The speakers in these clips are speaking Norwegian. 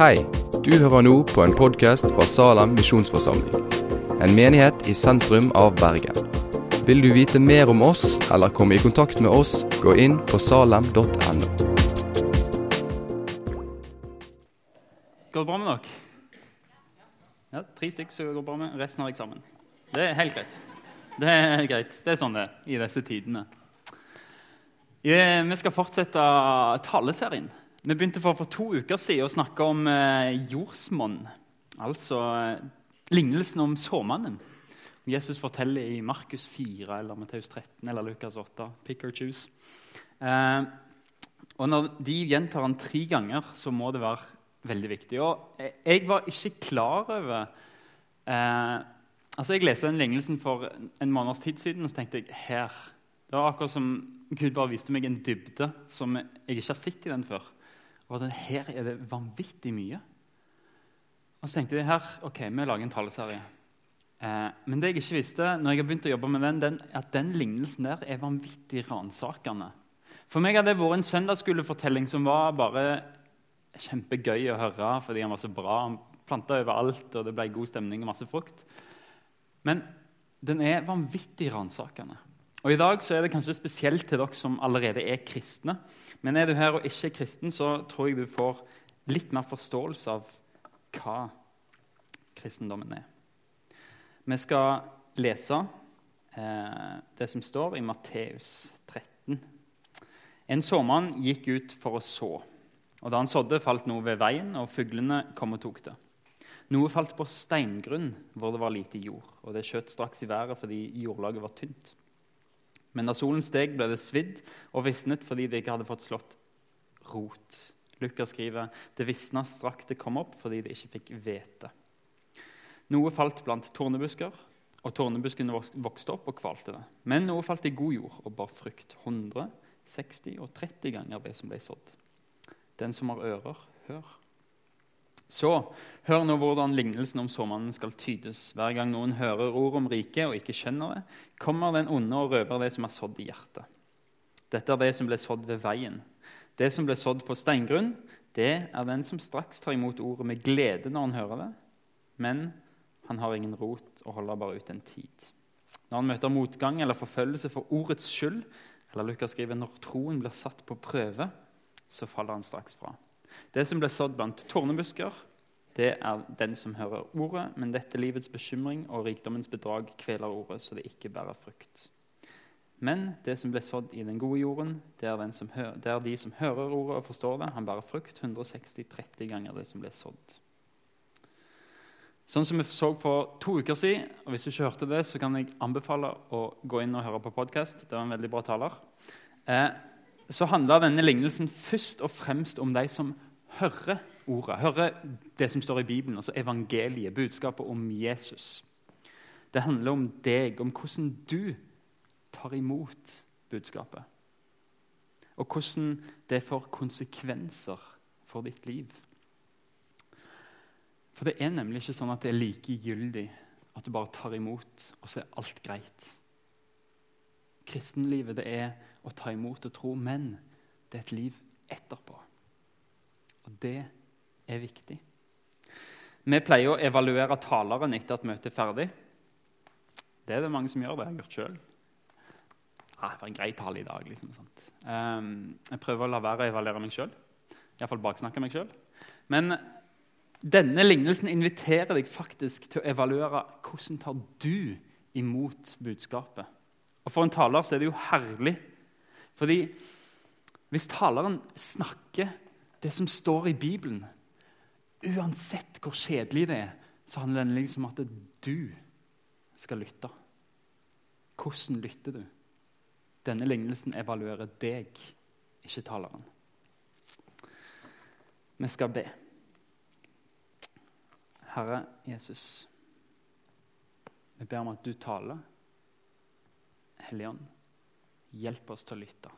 Hei, du hører nå på en podkast fra Salem misjonsforsamling. En menighet i sentrum av Bergen. Vil du vite mer om oss eller komme i kontakt med oss, gå inn på salem.no. Går det bra med dere? Ja, Tre stykker som går bra med. Resten har eksamen. Det er helt greit. Det er greit. Det er sånn det er i disse tidene. Vi skal fortsette taleserien. Vi begynte for, for to uker siden å snakke om eh, jordsmonn. Altså eh, lignelsen om såmannen. Jesus forteller i Markus 4 eller Matteus 13 eller Lukas 8. Pick or choose. Eh, og når de gjentar han tre ganger, så må det være veldig viktig. Og jeg var ikke klar over eh, altså Jeg leste den lignelsen for en måneds tid siden, og så tenkte jeg her Det var akkurat som Gud bare viste meg en dybde som jeg ikke har sett i den før. Og at her er det vanvittig mye. Og så tenkte jeg her, ok, vi lager en taleserie. Eh, men det jeg ikke visste når jeg har begynt å jobbe med den, den at den lignelsen der er vanvittig ransakende. For meg hadde det vært en søndagsskolefortelling som var bare kjempegøy å høre fordi han var så bra. Han planta overalt, og det ble god stemning og masse frukt. Men den er vanvittig ransakende. Og I dag så er det kanskje spesielt til dere som allerede er kristne. Men er du her og ikke er kristen, så tror jeg du får litt mer forståelse av hva kristendommen er. Vi skal lese eh, det som står i Matteus 13. En såmann gikk ut for å så. Og Da han sådde, falt noe ved veien, og fuglene kom og tok det. Noe falt på steingrunn, hvor det var lite jord, og det skjøt straks i været fordi jordlaget var tynt. Men da solen steg, ble det svidd og visnet fordi det ikke hadde fått slått rot. Lukas skriver det visna straks det kom opp fordi det ikke fikk hvete. Noe falt blant tornebusker, og tornebuskene vokste opp og kvalte det. Men noe falt i god jord og bar frukt 100, 60 og 30 ganger det som ble sådd. Den som har ører, hør. Så hør nå hvordan lignelsen om såmannen skal tydes. Hver gang noen hører ord om riket og ikke skjønner det, kommer den onde og røver det som er sådd i hjertet. Dette er det som ble sådd ved veien. Det som ble sådd på steingrunn, det er den som straks tar imot ordet med glede når han hører det, men han har ingen rot og holder bare ut en tid. Når han møter motgang eller forfølgelse for ordets skyld, eller Lukas skriver når troen blir satt på prøve, så faller han straks fra. Det som ble sådd blant tornebusker, det er den som hører ordet, men dette livets bekymring og rikdommens bedrag kveler ordet, så det ikke bærer frukt. Men det som ble sådd i den gode jorden, det er, det er, de som hører ordet og forstår det. Han bærer frukt 160-30 ganger det som ble sådd. Sånn som vi så for to uker siden, og Hvis du ikke hørte det, så kan jeg anbefale å gå inn og høre på podkast. Det var en veldig bra taler. Eh, så handla denne lignelsen først og fremst om de som hører ordet, hører det som står i Bibelen, altså evangeliet, budskapet om Jesus. Det handler om deg, om hvordan du tar imot budskapet. Og hvordan det får konsekvenser for ditt liv. For det er nemlig ikke sånn at det er likegyldig at du bare tar imot, og så er alt greit. Kristenlivet det er å ta imot og tro, men det er et liv etterpå. Det er viktig. Vi pleier å evaluere taleren etter at møtet er ferdig. Det er det mange som gjør. Det jeg har gjort sjøl. Ah, det var en grei tale i dag. liksom. Um, jeg prøver å la være å evaluere meg sjøl. Iallfall baksnakke meg sjøl. Men denne lignelsen inviterer deg faktisk til å evaluere hvordan tar du imot budskapet. Og For en taler så er det jo herlig. Fordi hvis taleren snakker det som står i Bibelen, uansett hvor kjedelig det er, så handler det liksom om at du skal lytte. Hvordan lytter du? Denne lignelsen evaluerer deg, ikke taleren. Vi skal be. Herre Jesus, vi ber om at du taler. Helligånd, hjelp oss til å lytte.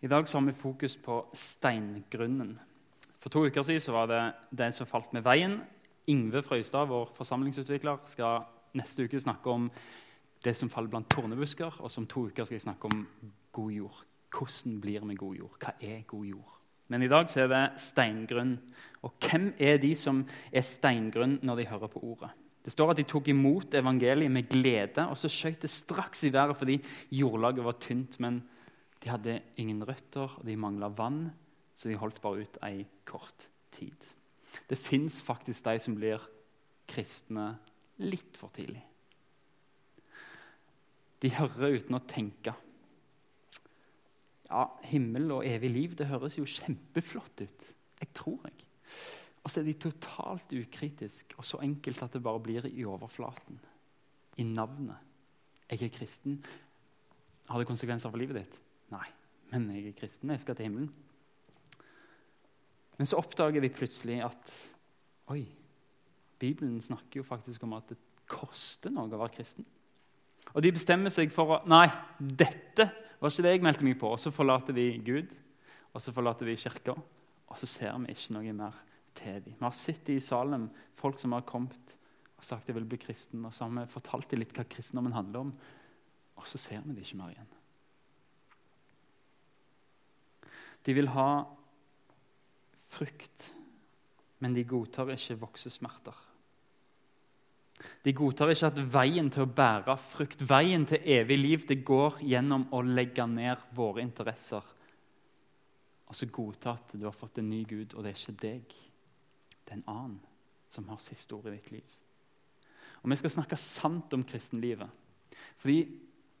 I dag har vi fokus på steingrunnen. For to uker siden var det det som falt med veien. Ingve Frøystad, vår forsamlingsutvikler, skal neste uke snakke om det som faller blant tornebusker. Og som to uker skal jeg snakke om god jord. Hvordan blir vi god jord? Hva er god jord? Men i dag er det steingrunn. Og hvem er de som er steingrunn når de hører på ordet? Det står at de tok imot evangeliet med glede, og så skjøt det straks i været fordi jordlaget var tynt. Men de hadde ingen røtter, og de mangla vann, så de holdt bare ut ei kort tid. Det fins faktisk de som blir kristne litt for tidlig. De hører uten å tenke. Ja, himmel og evig liv, det høres jo kjempeflott ut. Jeg tror jeg. Og så er de totalt ukritiske og så enkelt at det bare blir i overflaten. I navnet. Jeg er kristen. Har det konsekvenser for livet ditt? Nei. Men jeg er kristen. Jeg skal til himmelen. Men så oppdager vi plutselig at Oi, Bibelen snakker jo faktisk om at det koster noe å være kristen. Og de bestemmer seg for å Nei, dette var ikke det jeg meldte meg på. Og så forlater vi Gud, og så forlater vi kirka, og så ser vi ikke noe mer til dem. Vi har sett i Salem folk som har kommet og sagt de vil bli kristen, og så har vi fortalt dem litt hva kristendommen handler om, og så ser vi dem ikke mer igjen. De vil ha frukt, men de godtar ikke voksesmerter. De godtar ikke at veien til å bære frukt, veien til evig liv, det går gjennom å legge ned våre interesser. Altså godta at du har fått en ny Gud, og det er ikke deg. Det er en annen som har siste ord i ditt liv. Og Vi skal snakke sant om kristenlivet. Fordi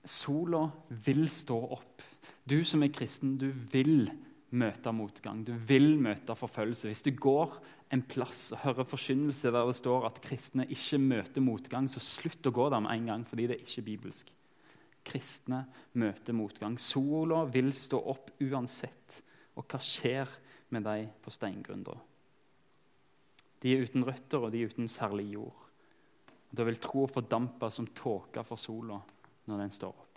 sola vil stå opp. Du som er kristen, du vil møte motgang. Du vil møte forfølgelse. Hvis du går en plass og hører forkynnelse der det står at kristne ikke møter motgang, så slutt å gå der med en gang, fordi det er ikke bibelsk. Kristne møter motgang. Sola vil stå opp uansett. Og hva skjer med de på steingrunn da? De er uten røtter, og de er uten særlig jord. Da vil tro fordampe som tåke for sola når den står opp.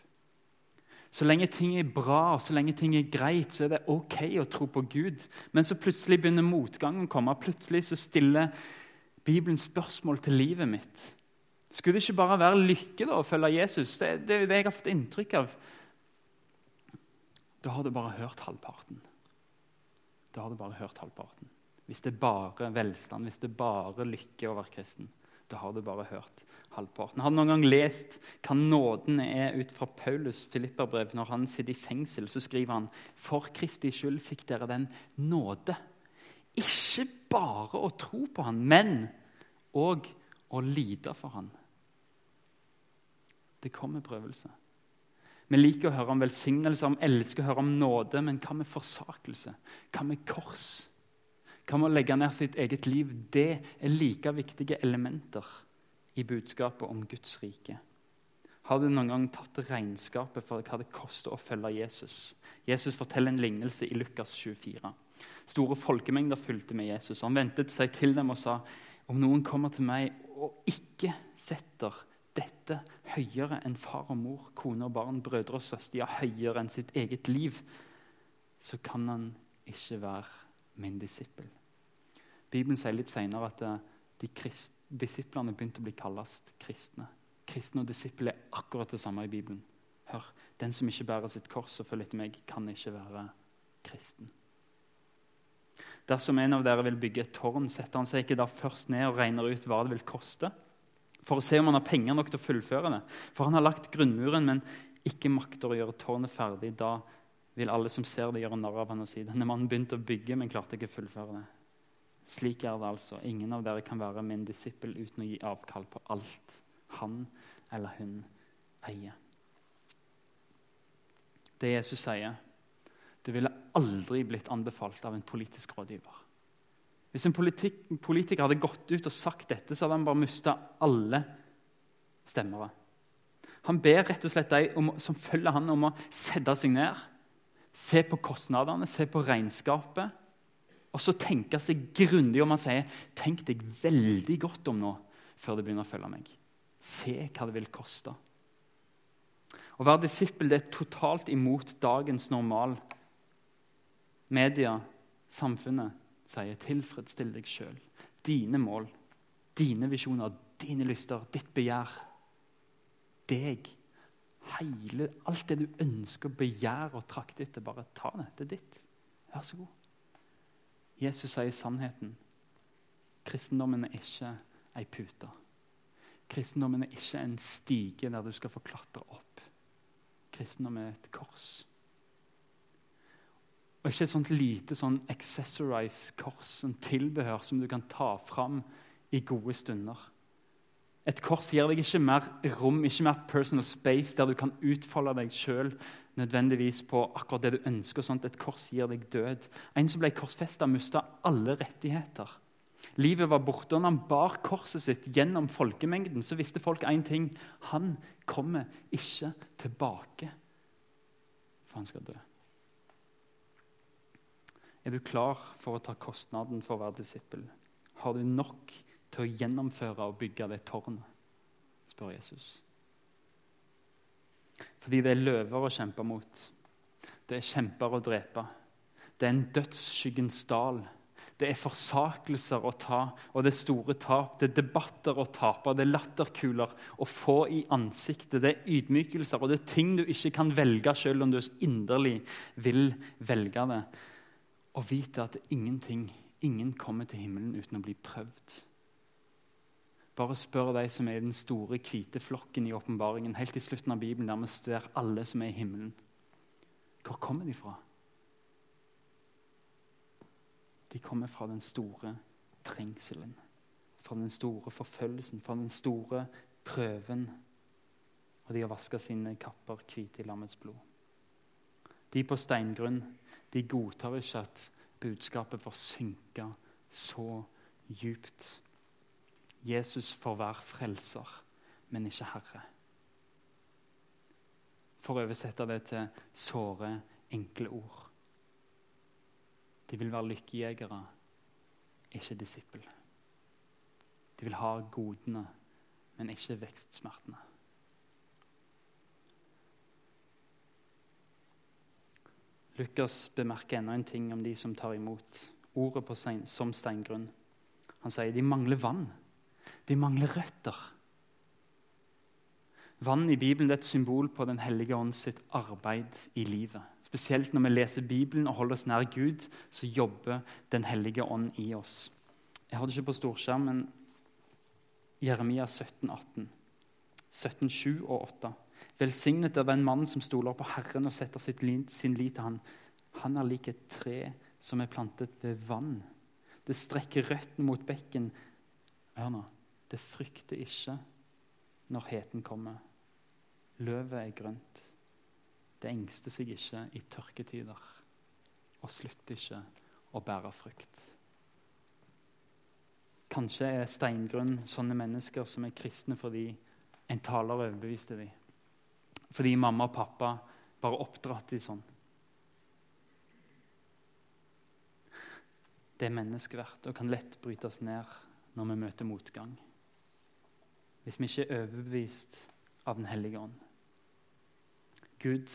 Så lenge ting er bra og så lenge ting er greit, så er det ok å tro på Gud. Men så plutselig begynner motgangen å komme. Plutselig så stiller Bibelen spørsmål til livet mitt. Skulle det ikke bare være lykke da, å følge Jesus? Det, det det jeg har fått inntrykk av. Da har du bare hørt halvparten. Da har du bare hørt halvparten. Hvis det er bare velstand, hvis det er bare lykke å være kristen, da har du bare hørt halvparten. Har du noen gang lest hva nåden er ut fra Paulus' Filipperbrev? Når han sitter i fengsel, så skriver han for Kristi skyld fikk dere den nåde. Ikke bare å tro på han, men òg å lide for han. Det kommer prøvelse. Vi liker å høre om velsignelse, vi elsker å høre om nåde, men hva med forsakelse? Hva med kors? Med å legge ned sitt eget liv? Det er like viktige elementer i budskapet om Guds rike. Har du noen gang tatt regnskapet for hva det koster å følge Jesus? Jesus forteller en lignelse i Lukas 24. Store folkemengder fulgte med Jesus. Han ventet seg til dem og sa om noen kommer til meg og ikke setter dette høyere enn far og mor, kone og barn, brødre og søstre, ja, høyere enn sitt eget liv, så kan han ikke være min disippel. Bibelen sier litt senere at eh, de krist, disiplene begynte å bli kallest kristne. Kristne og disipler er akkurat det samme i Bibelen. Hør, Den som ikke bærer sitt kors og følger etter meg, kan ikke være kristen. Dersom en av dere vil bygge et tårn, setter han seg ikke da først ned og regner ut hva det vil koste? For å se om han har penger nok til å fullføre det. For han har lagt grunnmuren, men ikke makter å gjøre tårnet ferdig. Da vil alle som ser det, gjøre narr av han og si denne mannen begynte å bygge, men klarte ikke å fullføre det. Slik er det altså. Ingen av dere kan være min disippel uten å gi avkall på alt han eller hun eier. Det Jesus sier, det ville aldri blitt anbefalt av en politisk rådgiver. Hvis en politik, politiker hadde gått ut og sagt dette, så hadde han bare mista alle stemmere. Han ber rett og slett de om, som følger han om å sette seg ned, se på kostnadene, se på regnskapet og så tenke seg grundig om han sier tenk deg veldig godt om nå før du begynner å følge meg. Se hva det vil koste. Å være disippel det er totalt imot dagens normal. Media, samfunnet, sier 'tilfredsstill deg sjøl'. Dine mål, dine visjoner, dine lyster, ditt begjær. Deg. hele, alt det du ønsker, begjærer og trakter etter. Bare ta det. Det er ditt. Vær så god. Jesus sier sannheten. Kristendommen er ikke ei pute. Kristendommen er ikke en stige der du skal få klatre opp. Kristendommen er et kors. Og ikke et sånt lite sånn accessorized kors, en tilbehør som du kan ta fram i gode stunder. Et kors gir deg ikke mer rom, ikke mer personal space, der du kan utfolde deg sjøl nødvendigvis på akkurat det du ønsker. sånn at Et kors gir deg død. En som ble korsfesta, mista alle rettigheter. Livet var borte. og Når han bar korset sitt gjennom folkemengden, så visste folk én ting. Han kommer ikke tilbake, for han skal dø. Er du klar for å ta kostnaden for å være disippel? Har du nok til å gjennomføre og bygge det tårnet? spør Jesus. Fordi det er løver å kjempe mot. Det er kjemper å drepe. Det er en dødsskyggens dal. Det er forsakelser å ta, og det er store tap. Det er debatter å tape, det er latterkuler å få i ansiktet. Det er ydmykelser, og det er ting du ikke kan velge selv om du inderlig vil velge det. Og vite at ingenting, ingen kommer til himmelen uten å bli prøvd. Bare spør de som er i den store, hvite flokken i åpenbaringen, helt i slutten av Bibelen, der vi ser alle som er i himmelen. Hvor kommer de fra? De kommer fra den store trengselen, fra den store forfølgelsen, fra den store prøven. Og de har vaska sine kapper hvite i lammets blod. De på steingrunn de godtar ikke at budskapet får synke så djupt. Jesus får være frelser, men ikke herre. For å oversette det til såre, enkle ord. De vil være lykkejegere, ikke disippel. De vil ha godene, men ikke vekstsmertene. Lukas bemerker enda en ting om de som tar imot ordet stein, som steingrunn. Han sier de mangler vann. De mangler røtter. Vann i Bibelen er et symbol på Den hellige ånd sitt arbeid i livet. Spesielt når vi leser Bibelen og holder oss nær Gud, så jobber Den hellige ånd i oss. Jeg har det ikke på storskjerm, men Jeremia 17, 18. 17, 7 og 8. Velsignet er den mann som stoler på Herren og setter sin lit til Han. Han er lik et tre som er plantet ved vann. Det strekker røttene mot bekken. Hør nå. Det frykter ikke når heten kommer. Løvet er grønt. Det engster seg ikke i tørketider og slutter ikke å bære frukt. Kanskje er steingrunn sånne mennesker som er kristne fordi en taler overbeviste dem. Fordi mamma og pappa bare oppdratt dem sånn. Det er menneskeverd og kan lett brytes ned når vi møter motgang. Hvis vi ikke er overbevist av Den hellige ånd. Gud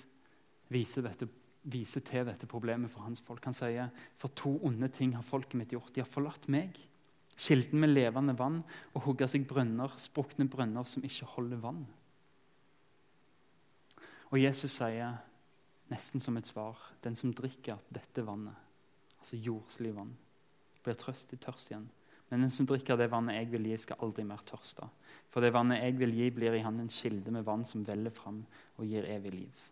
viser, dette, viser, til dette problemet for hans folk. Han sier for to onde ting har folket mitt gjort. De har forlatt meg, kilden med levende vann, og hugga seg brønner, sprukne brønner som ikke holder vann. Og Jesus sier, nesten som et svar, den som drikker dette vannet, altså jordslig vann, blir trøst i tørst igjen. Men den som drikker det vannet jeg vil gi, skal aldri mer tørste. For det vannet jeg vil gi, blir i han en kilde med vann som veller fram og gir evig liv.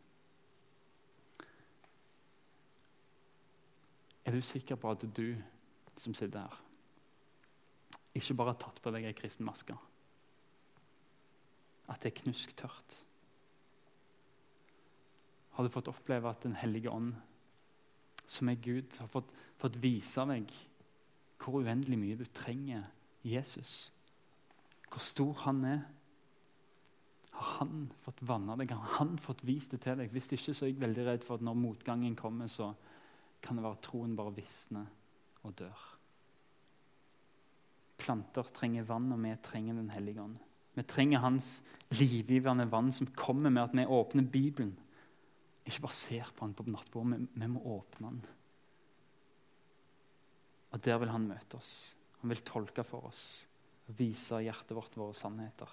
Er du sikker på at du som sitter her, ikke bare har tatt på deg ei kristen maske? At det er knusktørt? Har du fått oppleve at Den hellige ånd, som er Gud, har fått, fått vise deg hvor uendelig mye du trenger Jesus? Hvor stor han er? Har han fått vanna deg? Har han fått vist det til deg? Hvis ikke så er jeg veldig redd for at når motgangen kommer, så kan det være at troen bare visner og dør. Planter trenger vann, og vi trenger Den hellige ånd. Vi trenger hans livgivende vann som kommer med at vi åpner Bibelen. Ikke bare ser på den på nattbordet, vi, vi må åpne den. Og der vil han møte oss. Han vil tolke for oss og vise hjertet vårt våre sannheter.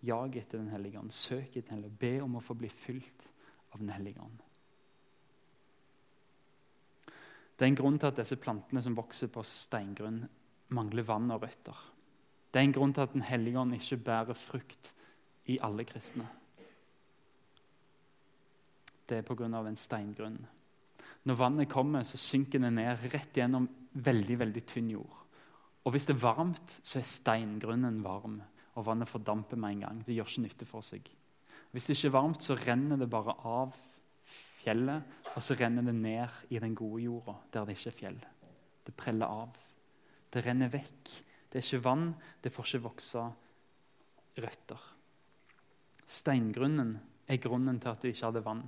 Jag etter Den hellige ånd. Søk etter Den hellige ånd. Be om å få bli fylt av Den hellige ånd. Det er en grunn til at disse plantene som vokser på steingrunn, mangler vann og røtter. Det er en grunn til at Den hellige ånd ikke bærer frukt i alle kristne. Det er pga. en steingrunn. Når vannet kommer, så synker det ned rett gjennom veldig veldig tynn jord. Og Hvis det er varmt, så er steingrunnen varm, og vannet fordamper med en gang. Det gjør ikke nytte for seg. Hvis det ikke er varmt, så renner det bare av fjellet, og så renner det ned i den gode jorda, der det ikke er fjell. Det preller av. Det renner vekk. Det er ikke vann, det får ikke vokse røtter. Steingrunnen er grunnen til at de ikke hadde vann.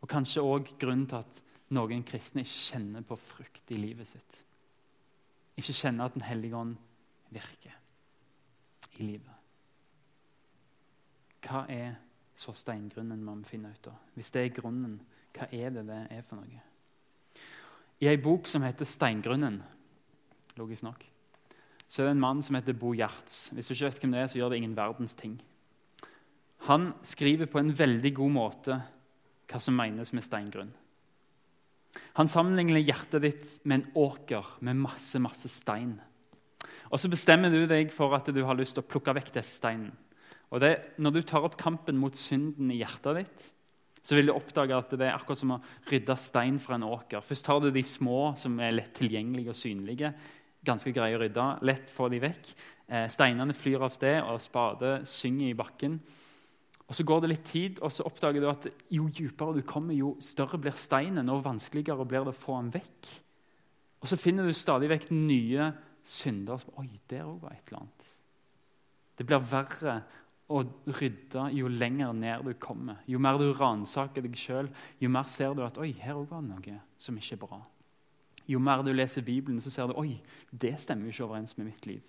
Og kanskje òg grunnen til at noen kristne ikke kjenner på frukt i livet sitt. Ikke kjenner at Den hellige ånd virker i livet. Hva er så steingrunnen man finner finne ut av? Hvis det er grunnen, hva er det det er for noe? I ei bok som heter 'Steingrunnen', logisk nok, så er det en mann som heter Bo Gjerts. Hvis du ikke vet hvem det er, så gjør det ingen verdens ting. Han skriver på en veldig god måte hva som menes med steingrunn. Han sammenligner hjertet ditt med en åker med masse, masse stein. Og Så bestemmer du deg for at du har lyst til å plukke vekk disse steinene. Og det, Når du tar opp kampen mot synden i hjertet ditt, så vil du oppdage at det er akkurat som å rydde stein fra en åker. Først tar du de små, som er lett tilgjengelige og synlige. Ganske greie å rydde. Lett få de vekk. Eh, steinene flyr av sted, og spade synger i bakken. Og Så går det litt tid, og så oppdager du at jo dypere du kommer, jo større blir steinen, og vanskeligere blir det å få den vekk. Og så finner du stadig vekk nye synder. Som, Oi, der òg var et eller annet. Det blir verre å rydde jo lenger ned du kommer. Jo mer du ransaker deg sjøl, jo mer ser du at oi, her òg var det noe som ikke er bra. Jo mer du leser Bibelen, så ser du oi, det stemmer jo ikke overens med mitt liv.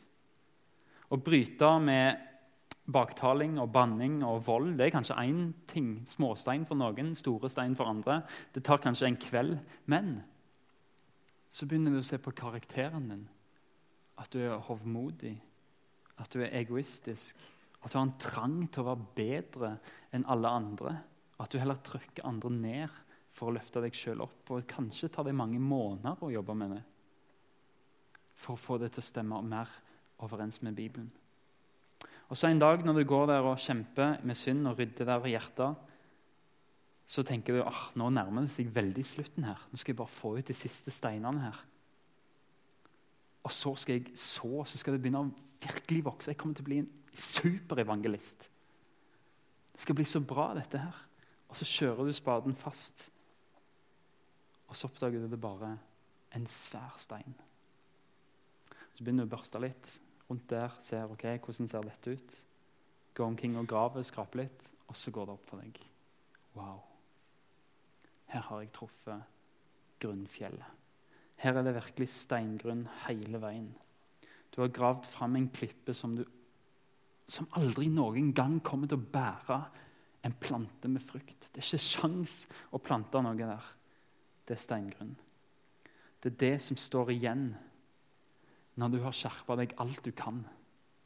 Å bryte med baktaling og banning og vold det er kanskje én ting. Småstein for noen, store stein for andre. Det tar kanskje en kveld. Men så begynner du å se på karakteren din. At du er hovmodig, at du er egoistisk. At du har en trang til å være bedre enn alle andre. At du heller trykker andre ned for å løfte deg sjøl opp. Og kanskje tar det mange måneder å jobbe med det for å få det til å stemme mer overens med Bibelen. Og så En dag når du går der og kjemper med synd og rydder der i hjertet, så tenker du at nå nærmer det seg veldig slutten her. Nå skal jeg bare få ut de siste steinene her. Og så skal jeg så, så skal det begynne å virkelig vokse. Jeg kommer til å bli en superevangelist. Det skal bli så bra, dette her. Og så kjører du spaden fast. Og så oppdager du det bare en svær stein. Så begynner du å børste litt rundt der, ser ok, hvordan ser dette ut. Går omkring og graver, skraper litt, og så går det opp for deg. Wow. Her har jeg truffet grunnfjellet. Her er det virkelig steingrunn hele veien. Du har gravd fram en klippe som, du, som aldri noen gang kommer til å bære en plante med frukt. Det er ikke sjans å plante noe der. Det er steingrunn. Det er det som står igjen når du har skjerpa deg alt du kan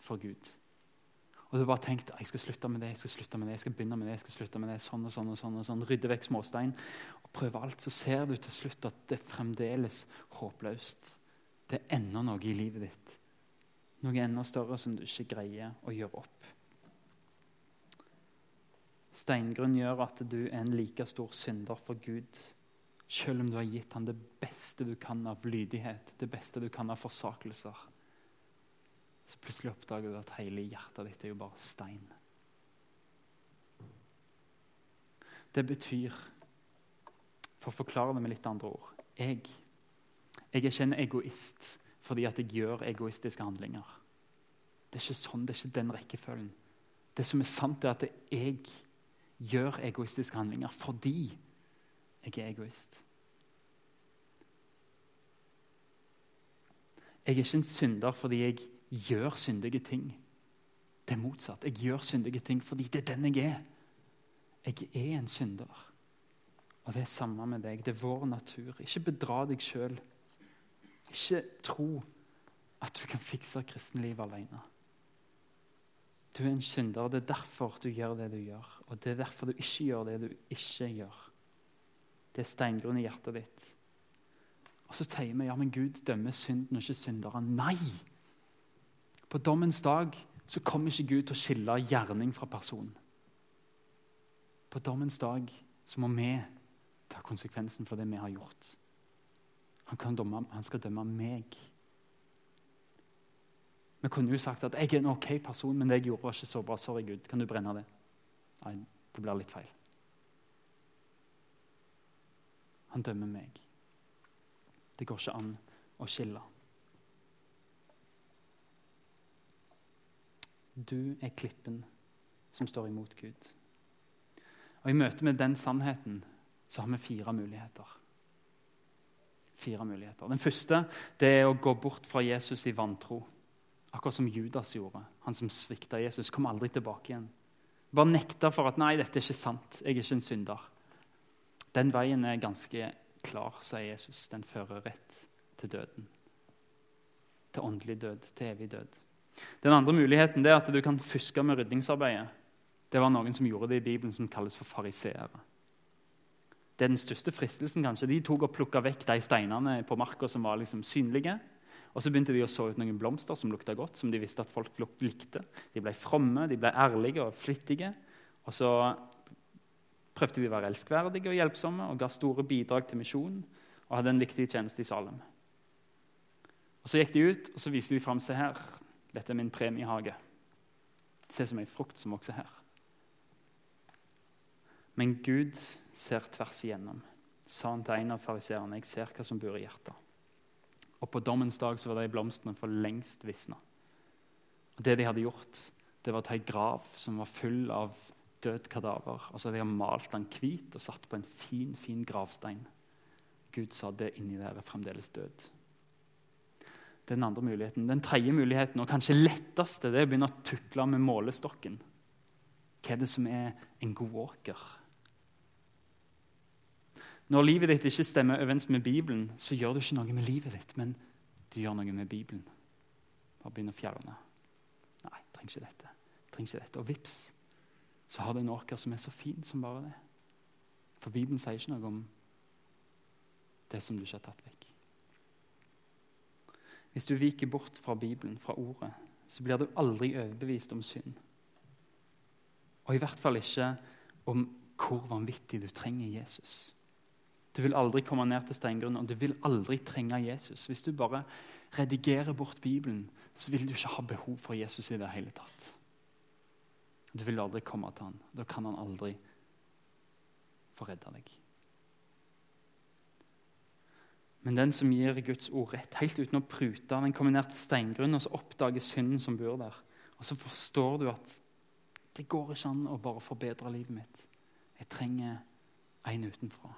for Gud. Og du har bare tenkt jeg skal slutte med det, jeg skal slutte med det, jeg skal begynne med det, jeg skal slutte med det, sånn og sånn og sånn, og sånn, rydde vekk småstein og prøve alt, så ser du til slutt at det er fremdeles håpløst. Det er ennå noe i livet ditt. Noe enda større som du ikke greier å gjøre opp. Steingrunn gjør at du er en like stor synder for Gud selv om du har gitt ham det beste du kan av lydighet, det beste du kan av forsakelser, så plutselig oppdager du at hele hjertet ditt er jo bare stein. Det betyr, for å forklare det med litt andre ord Jeg, jeg er ikke en egoist fordi at jeg gjør egoistiske handlinger. Det er ikke sånn, det er ikke den rekkefølgen. Det som er sant, er at jeg gjør egoistiske handlinger fordi jeg er egoist. Jeg er ikke en synder fordi jeg gjør syndige ting. Det er motsatt. Jeg gjør syndige ting fordi det er den jeg er. Jeg er en synder. Og det er samme med deg. Det er vår natur. Ikke bedra deg sjøl. Ikke tro at du kan fikse kristenlivet alene. Du er en synder. Det er derfor du gjør det du gjør. Og det er derfor du ikke gjør det du ikke gjør. Det er steingrunn i hjertet ditt. Og så sier vi ja, men Gud dømmer synden og ikke synderen. Nei! På dommens dag så kommer ikke Gud til å skille gjerning fra person. På dommens dag så må vi ta konsekvensen for det vi har gjort. Han, dømme, han skal dømme meg. Vi kunne jo sagt at jeg er en ok person, men det jeg gjorde, var ikke så bra. Sorry, Gud. Kan du brenne det? Nei, det blir litt feil. Han dømmer meg. Det går ikke an å skille. Du er klippen som står imot Gud. Og I møte med den sannheten så har vi fire muligheter. Fire muligheter. Den første det er å gå bort fra Jesus i vantro. Akkurat som Judas gjorde. Han som svikta Jesus, kom aldri tilbake igjen. Bare nekta for at 'nei, dette er ikke sant. Jeg er ikke en synder'. Den veien er ganske klar, sier Jesus. Den fører rett til døden. Til åndelig død, til evig død. Den andre muligheten er at du kan fuske med rydningsarbeidet. Det var noen som gjorde det i Bibelen, som kalles for fariseere. Det er den største fristelsen. kanskje. De tok og plukka vekk de steinene på marka som var liksom synlige. Og Så begynte de å så ut noen blomster som lukta godt, som de visste at folk likte. De ble fromme, de ble ærlige og flittige. Og så prøvde de å være elskverdige og hjelpsomme og ga store bidrag til misjonen og hadde en viktig tjeneste i Salem. Og Så gikk de ut og så viste de fram seg her. Dette er min premiehage. Se som ei frukt som vokser her. Men Gud ser tvers igjennom, sa han til en av fariseerne. Jeg ser hva som bor i hjertet. Og på dommens dag så var de blomstene for lengst visna. Og Det de hadde gjort, det var å ta ei grav som var full av død kadaver. Og så hadde jeg malt den hvit og satt på en fin, fin gravstein. Gud sa det inni der er fremdeles død. Den andre muligheten. Den tredje muligheten, og kanskje letteste, det er å begynne å tukle med målestokken. Hva er det som er en god åker? Når livet ditt ikke stemmer overens med Bibelen, så gjør du ikke noe med livet ditt, men du gjør noe med Bibelen. Bare begynn å fjerne. Nei, trenger ikke dette. Trenger ikke dette. Og vips, så har du en åker som er så fin som bare det. For Bibelen sier ikke noe om det som du ikke har tatt vekk. Hvis du viker bort fra Bibelen, fra Ordet, så blir du aldri overbevist om synd. Og i hvert fall ikke om hvor vanvittig du trenger Jesus. Du vil aldri komme ned til steingrunnen, og du vil aldri trenge Jesus. Hvis du bare redigerer bort Bibelen, så vil du ikke ha behov for Jesus i det hele tatt. Du vil aldri komme til han. Da kan han aldri få redde deg. Men den som gir Guds ord rett, helt uten å prute, den kombinerte steingrunnen og så oppdager synden som bor der. Og så forstår du at det går ikke an å bare forbedre livet mitt. Jeg trenger en utenfra.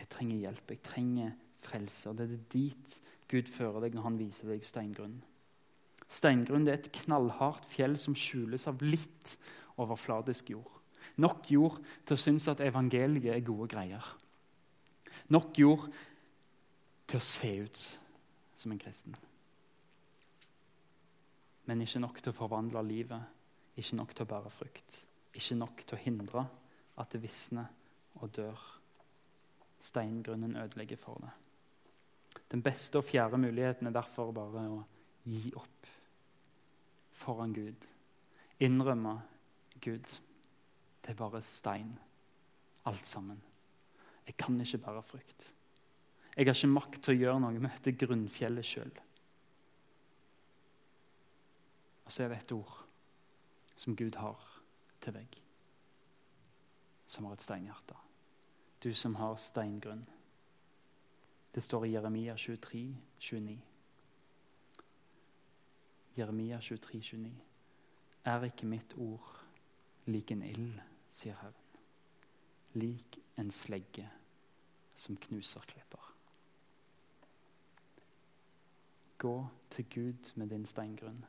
Jeg trenger hjelp, jeg trenger frelse. Det er dit Gud fører deg når han viser deg steingrunnen. Steingrunn er et knallhardt fjell som skjules av litt overfladisk jord. Nok jord til å synes at evangeliet er gode greier. Nok jord til å se ut som en kristen. Men ikke nok til å forvandle livet, ikke nok til å bære frukt. Ikke nok til å hindre at det visner og dør steingrunnen ødelegger for det. Den beste og fjerde muligheten er derfor bare å gi opp foran Gud. Innrømme Gud. Det er bare stein, alt sammen. Jeg kan ikke bære frukt. Jeg har ikke makt til å gjøre noe med dette grunnfjellet sjøl. Og så er det et ord som Gud har til deg, som har et steinhjerte du som har steingrunn. Det står i Jeremia 23, 29. Jeremia 23, 29. Er ikke mitt ord lik en ild, sier Herren, lik en slegge som knuser klipper. Gå til Gud med din steingrunn.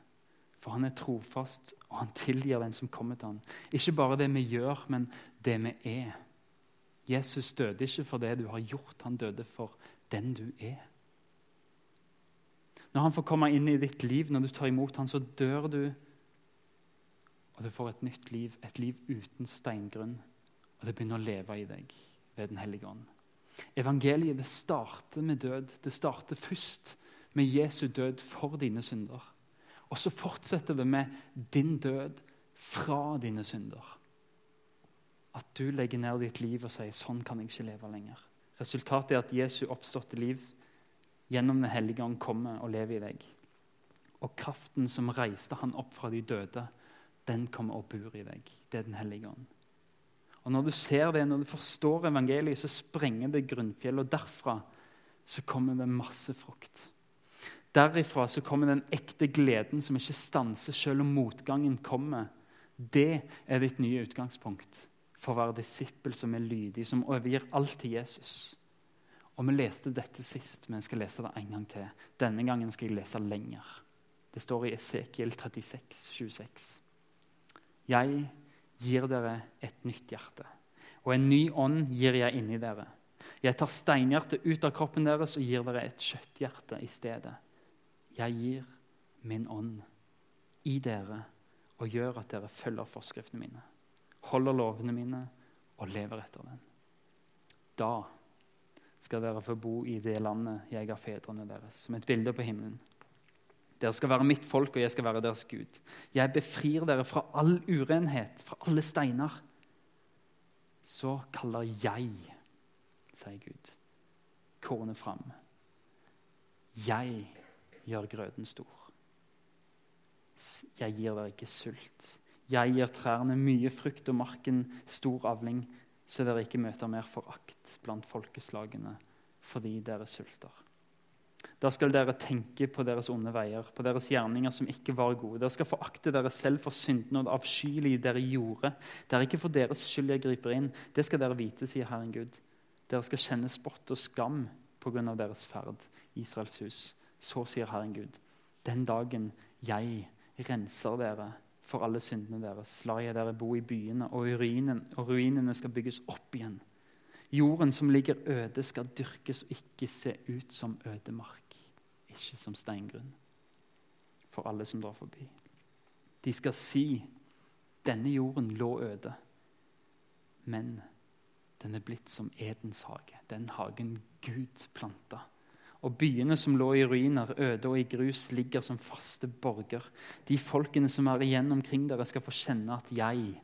For han er trofast, og han tilgir den som kommer til ham. Ikke bare det vi gjør, men det vi er. Jesus døde ikke for det du har gjort, han døde for den du er. Når han får komme inn i ditt liv, når du tar imot han, så dør du og du får et nytt liv, et liv uten steingrunn. Og det begynner å leve i deg ved Den hellige ånd. Evangeliet det starter med død. Det starter først med Jesu død for dine synder. Og så fortsetter det med din død fra dine synder. At du legger ned ditt liv og sier 'sånn kan jeg ikke leve lenger'. Resultatet er at Jesu oppståtte liv gjennom Den hellige ånd kommer og lever i deg. Og kraften som reiste han opp fra de døde, den kommer og bor i deg. Det er Den hellige ånd. Og Når du ser det, når du forstår evangeliet, så sprenger det grunnfjell. Og derfra så kommer det masse frukt. Derifra så kommer den ekte gleden som ikke stanser selv om motgangen kommer. Det er ditt nye utgangspunkt for å være disippel som er lydig, som overgir alt til Jesus. Og Vi leste dette sist, men jeg skal lese det en gang til. Denne gangen skal jeg lese lenger. Det står i Esekiel 36, 26. Jeg gir dere et nytt hjerte, og en ny ånd gir jeg inni dere. Jeg tar steinhjertet ut av kroppen deres og gir dere et kjøtthjerte i stedet. Jeg gir min ånd i dere og gjør at dere følger forskriftene mine holder lovene mine og lever etter dem.' Da skal dere få bo i det landet jeg ga fedrene deres, som et bilde på himmelen. Dere skal være mitt folk, og jeg skal være deres Gud. Jeg befrir dere fra all urenhet, fra alle steiner. Så kaller jeg, sier Gud, kornet fram. Jeg gjør grøden stor. Jeg gir dere ikke sult. Jeg gir trærne mye frukt og marken stor avling, så dere ikke møter mer forakt blant folkeslagene fordi dere sulter. Da skal dere tenke på deres onde veier, på deres gjerninger som ikke var gode. Dere skal forakte dere selv for syndene og det avskyelige dere gjorde. Det er ikke for deres skyld jeg griper inn. Det skal dere vite, sier Herren Gud. Dere skal kjenne spott og skam pga. deres ferd, Israels hus. Så sier Herren Gud. Den dagen jeg renser dere for alle syndene deres. lar jeg dere bo i byene, og, ruinen, og ruinene skal bygges opp igjen. Jorden som ligger øde, skal dyrkes og ikke se ut som ødemark, ikke som steingrunn, for alle som drar forbi. De skal si denne jorden lå øde, men den er blitt som Edens hage, den hagen Gud planta. Og byene som lå i ruiner, øde og i grus, ligger som faste borger. De folkene som er igjen omkring dere, skal få kjenne at jeg,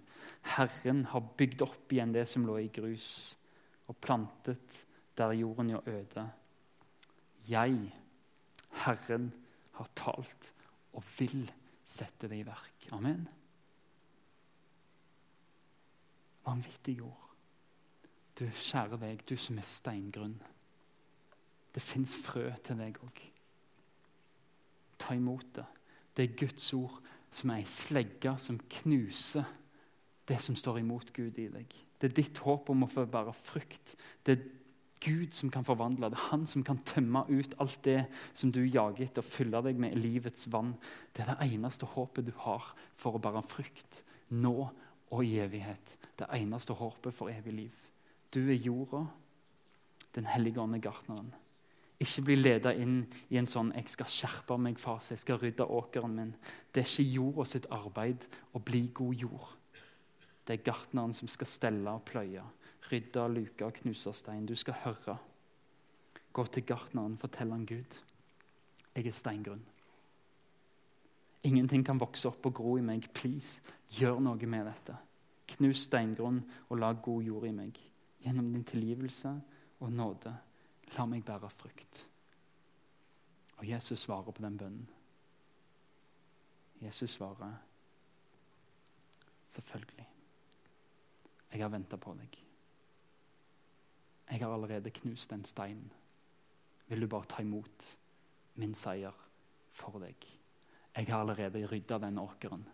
Herren, har bygd opp igjen det som lå i grus, og plantet der jorden gjør øde. Jeg, Herren, har talt og vil sette det i verk. Amen. Vanvittig ord. Du kjære deg, du som er steingrunn. Det fins frø til deg òg. Ta imot det. Det er Guds ord som er ei slegge som knuser det som står imot Gud i deg. Det er ditt håp om å få bære frukt. Det er Gud som kan forvandle. Det er Han som kan tømme ut alt det som du jager etter, og fylle deg med livets vann. Det er det eneste håpet du har for å bære frukt nå og i evighet. Det eneste håpet for evig liv. Du er jorda, Den hellige ånd er gartneren. Ikke bli leda inn i en sånn 'jeg skal skjerpe meg'-fase. Jeg skal rydde åkeren min. Det er ikke jorda sitt arbeid å bli god jord. Det er gartneren som skal stelle og pløye, rydde, luker, knuse stein. Du skal høre. Gå til gartneren, fortell han Gud. Jeg er steingrunn. Ingenting kan vokse opp og gro i meg. Please, gjør noe med dette. Knus steingrunn og lag god jord i meg. Gjennom din tilgivelse og nåde. La meg bære frukt. Og Jesus svarer på den bønnen. Jesus svarer selvfølgelig. Jeg har venta på deg. Jeg har allerede knust den steinen. Vil du bare ta imot min seier for deg? Jeg har allerede rydda den åkeren.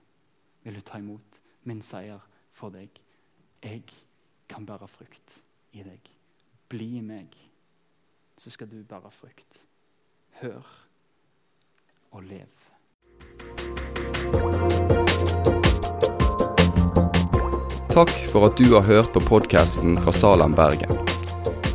Vil du ta imot min seier for deg? Jeg kan bære frukt i deg. Bli i meg så skal du bære frukt. Hør og lev. Takk for at du har hørt på podkasten fra Salem, Bergen.